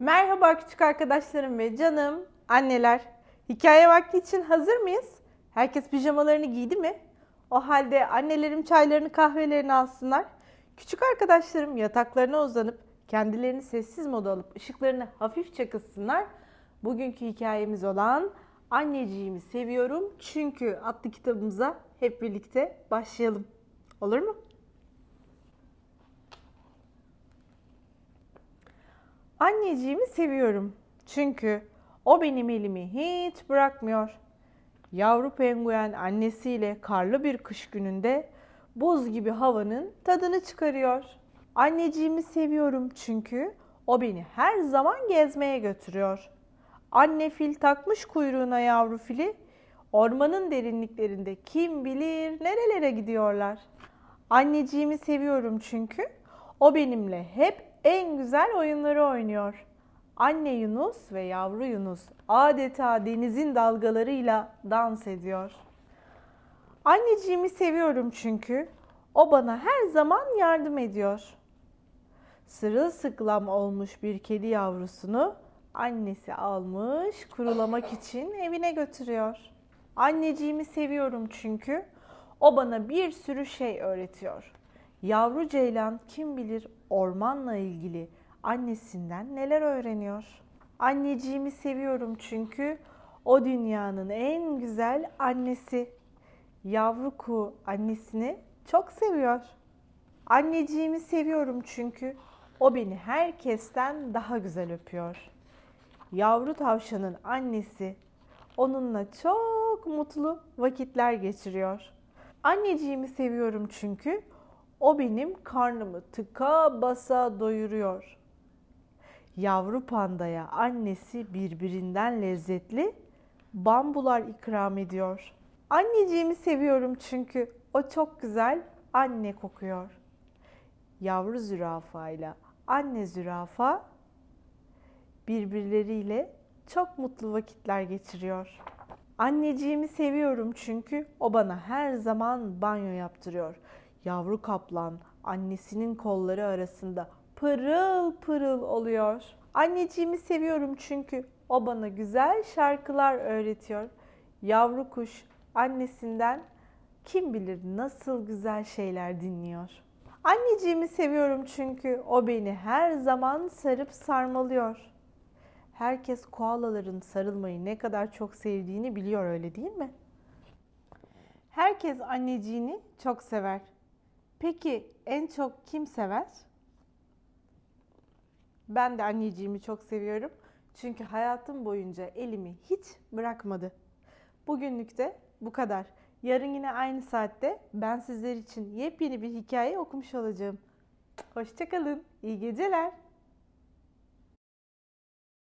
Merhaba küçük arkadaşlarım ve canım anneler. Hikaye vakti için hazır mıyız? Herkes pijamalarını giydi mi? O halde annelerim çaylarını kahvelerini alsınlar. Küçük arkadaşlarım yataklarına uzanıp kendilerini sessiz moda alıp ışıklarını hafifçe kıssınlar. Bugünkü hikayemiz olan Anneciğimi seviyorum çünkü adlı kitabımıza hep birlikte başlayalım. Olur mu? Anneciğimi seviyorum. Çünkü o benim elimi hiç bırakmıyor. Yavru penguen annesiyle karlı bir kış gününde buz gibi havanın tadını çıkarıyor. Anneciğimi seviyorum çünkü o beni her zaman gezmeye götürüyor. Anne fil takmış kuyruğuna yavru fili. Ormanın derinliklerinde kim bilir nerelere gidiyorlar. Anneciğimi seviyorum çünkü o benimle hep en güzel oyunları oynuyor. Anne Yunus ve yavru Yunus adeta denizin dalgalarıyla dans ediyor. Anneciğimi seviyorum çünkü o bana her zaman yardım ediyor. Sırılsıklam olmuş bir kedi yavrusunu annesi almış kurulamak için evine götürüyor. Anneciğimi seviyorum çünkü o bana bir sürü şey öğretiyor. Yavru ceylan kim bilir ormanla ilgili annesinden neler öğreniyor. Anneciğimi seviyorum çünkü o dünyanın en güzel annesi. Yavru kuğu annesini çok seviyor. Anneciğimi seviyorum çünkü o beni herkesten daha güzel öpüyor. Yavru tavşanın annesi onunla çok mutlu vakitler geçiriyor. Anneciğimi seviyorum çünkü o benim karnımı tıka basa doyuruyor. Yavru pandaya annesi birbirinden lezzetli bambular ikram ediyor. Anneciğimi seviyorum çünkü o çok güzel anne kokuyor. Yavru zürafa ile anne zürafa birbirleriyle çok mutlu vakitler geçiriyor. Anneciğimi seviyorum çünkü o bana her zaman banyo yaptırıyor. Yavru kaplan annesinin kolları arasında pırıl pırıl oluyor. Anneciğimi seviyorum çünkü o bana güzel şarkılar öğretiyor. Yavru kuş annesinden kim bilir nasıl güzel şeyler dinliyor. Anneciğimi seviyorum çünkü o beni her zaman sarıp sarmalıyor. Herkes koalaların sarılmayı ne kadar çok sevdiğini biliyor öyle değil mi? Herkes anneciğini çok sever. Peki en çok kim sever? Ben de anneciğimi çok seviyorum. Çünkü hayatım boyunca elimi hiç bırakmadı. Bugünlük de bu kadar. Yarın yine aynı saatte ben sizler için yepyeni bir hikaye okumuş olacağım. Hoşçakalın. İyi geceler.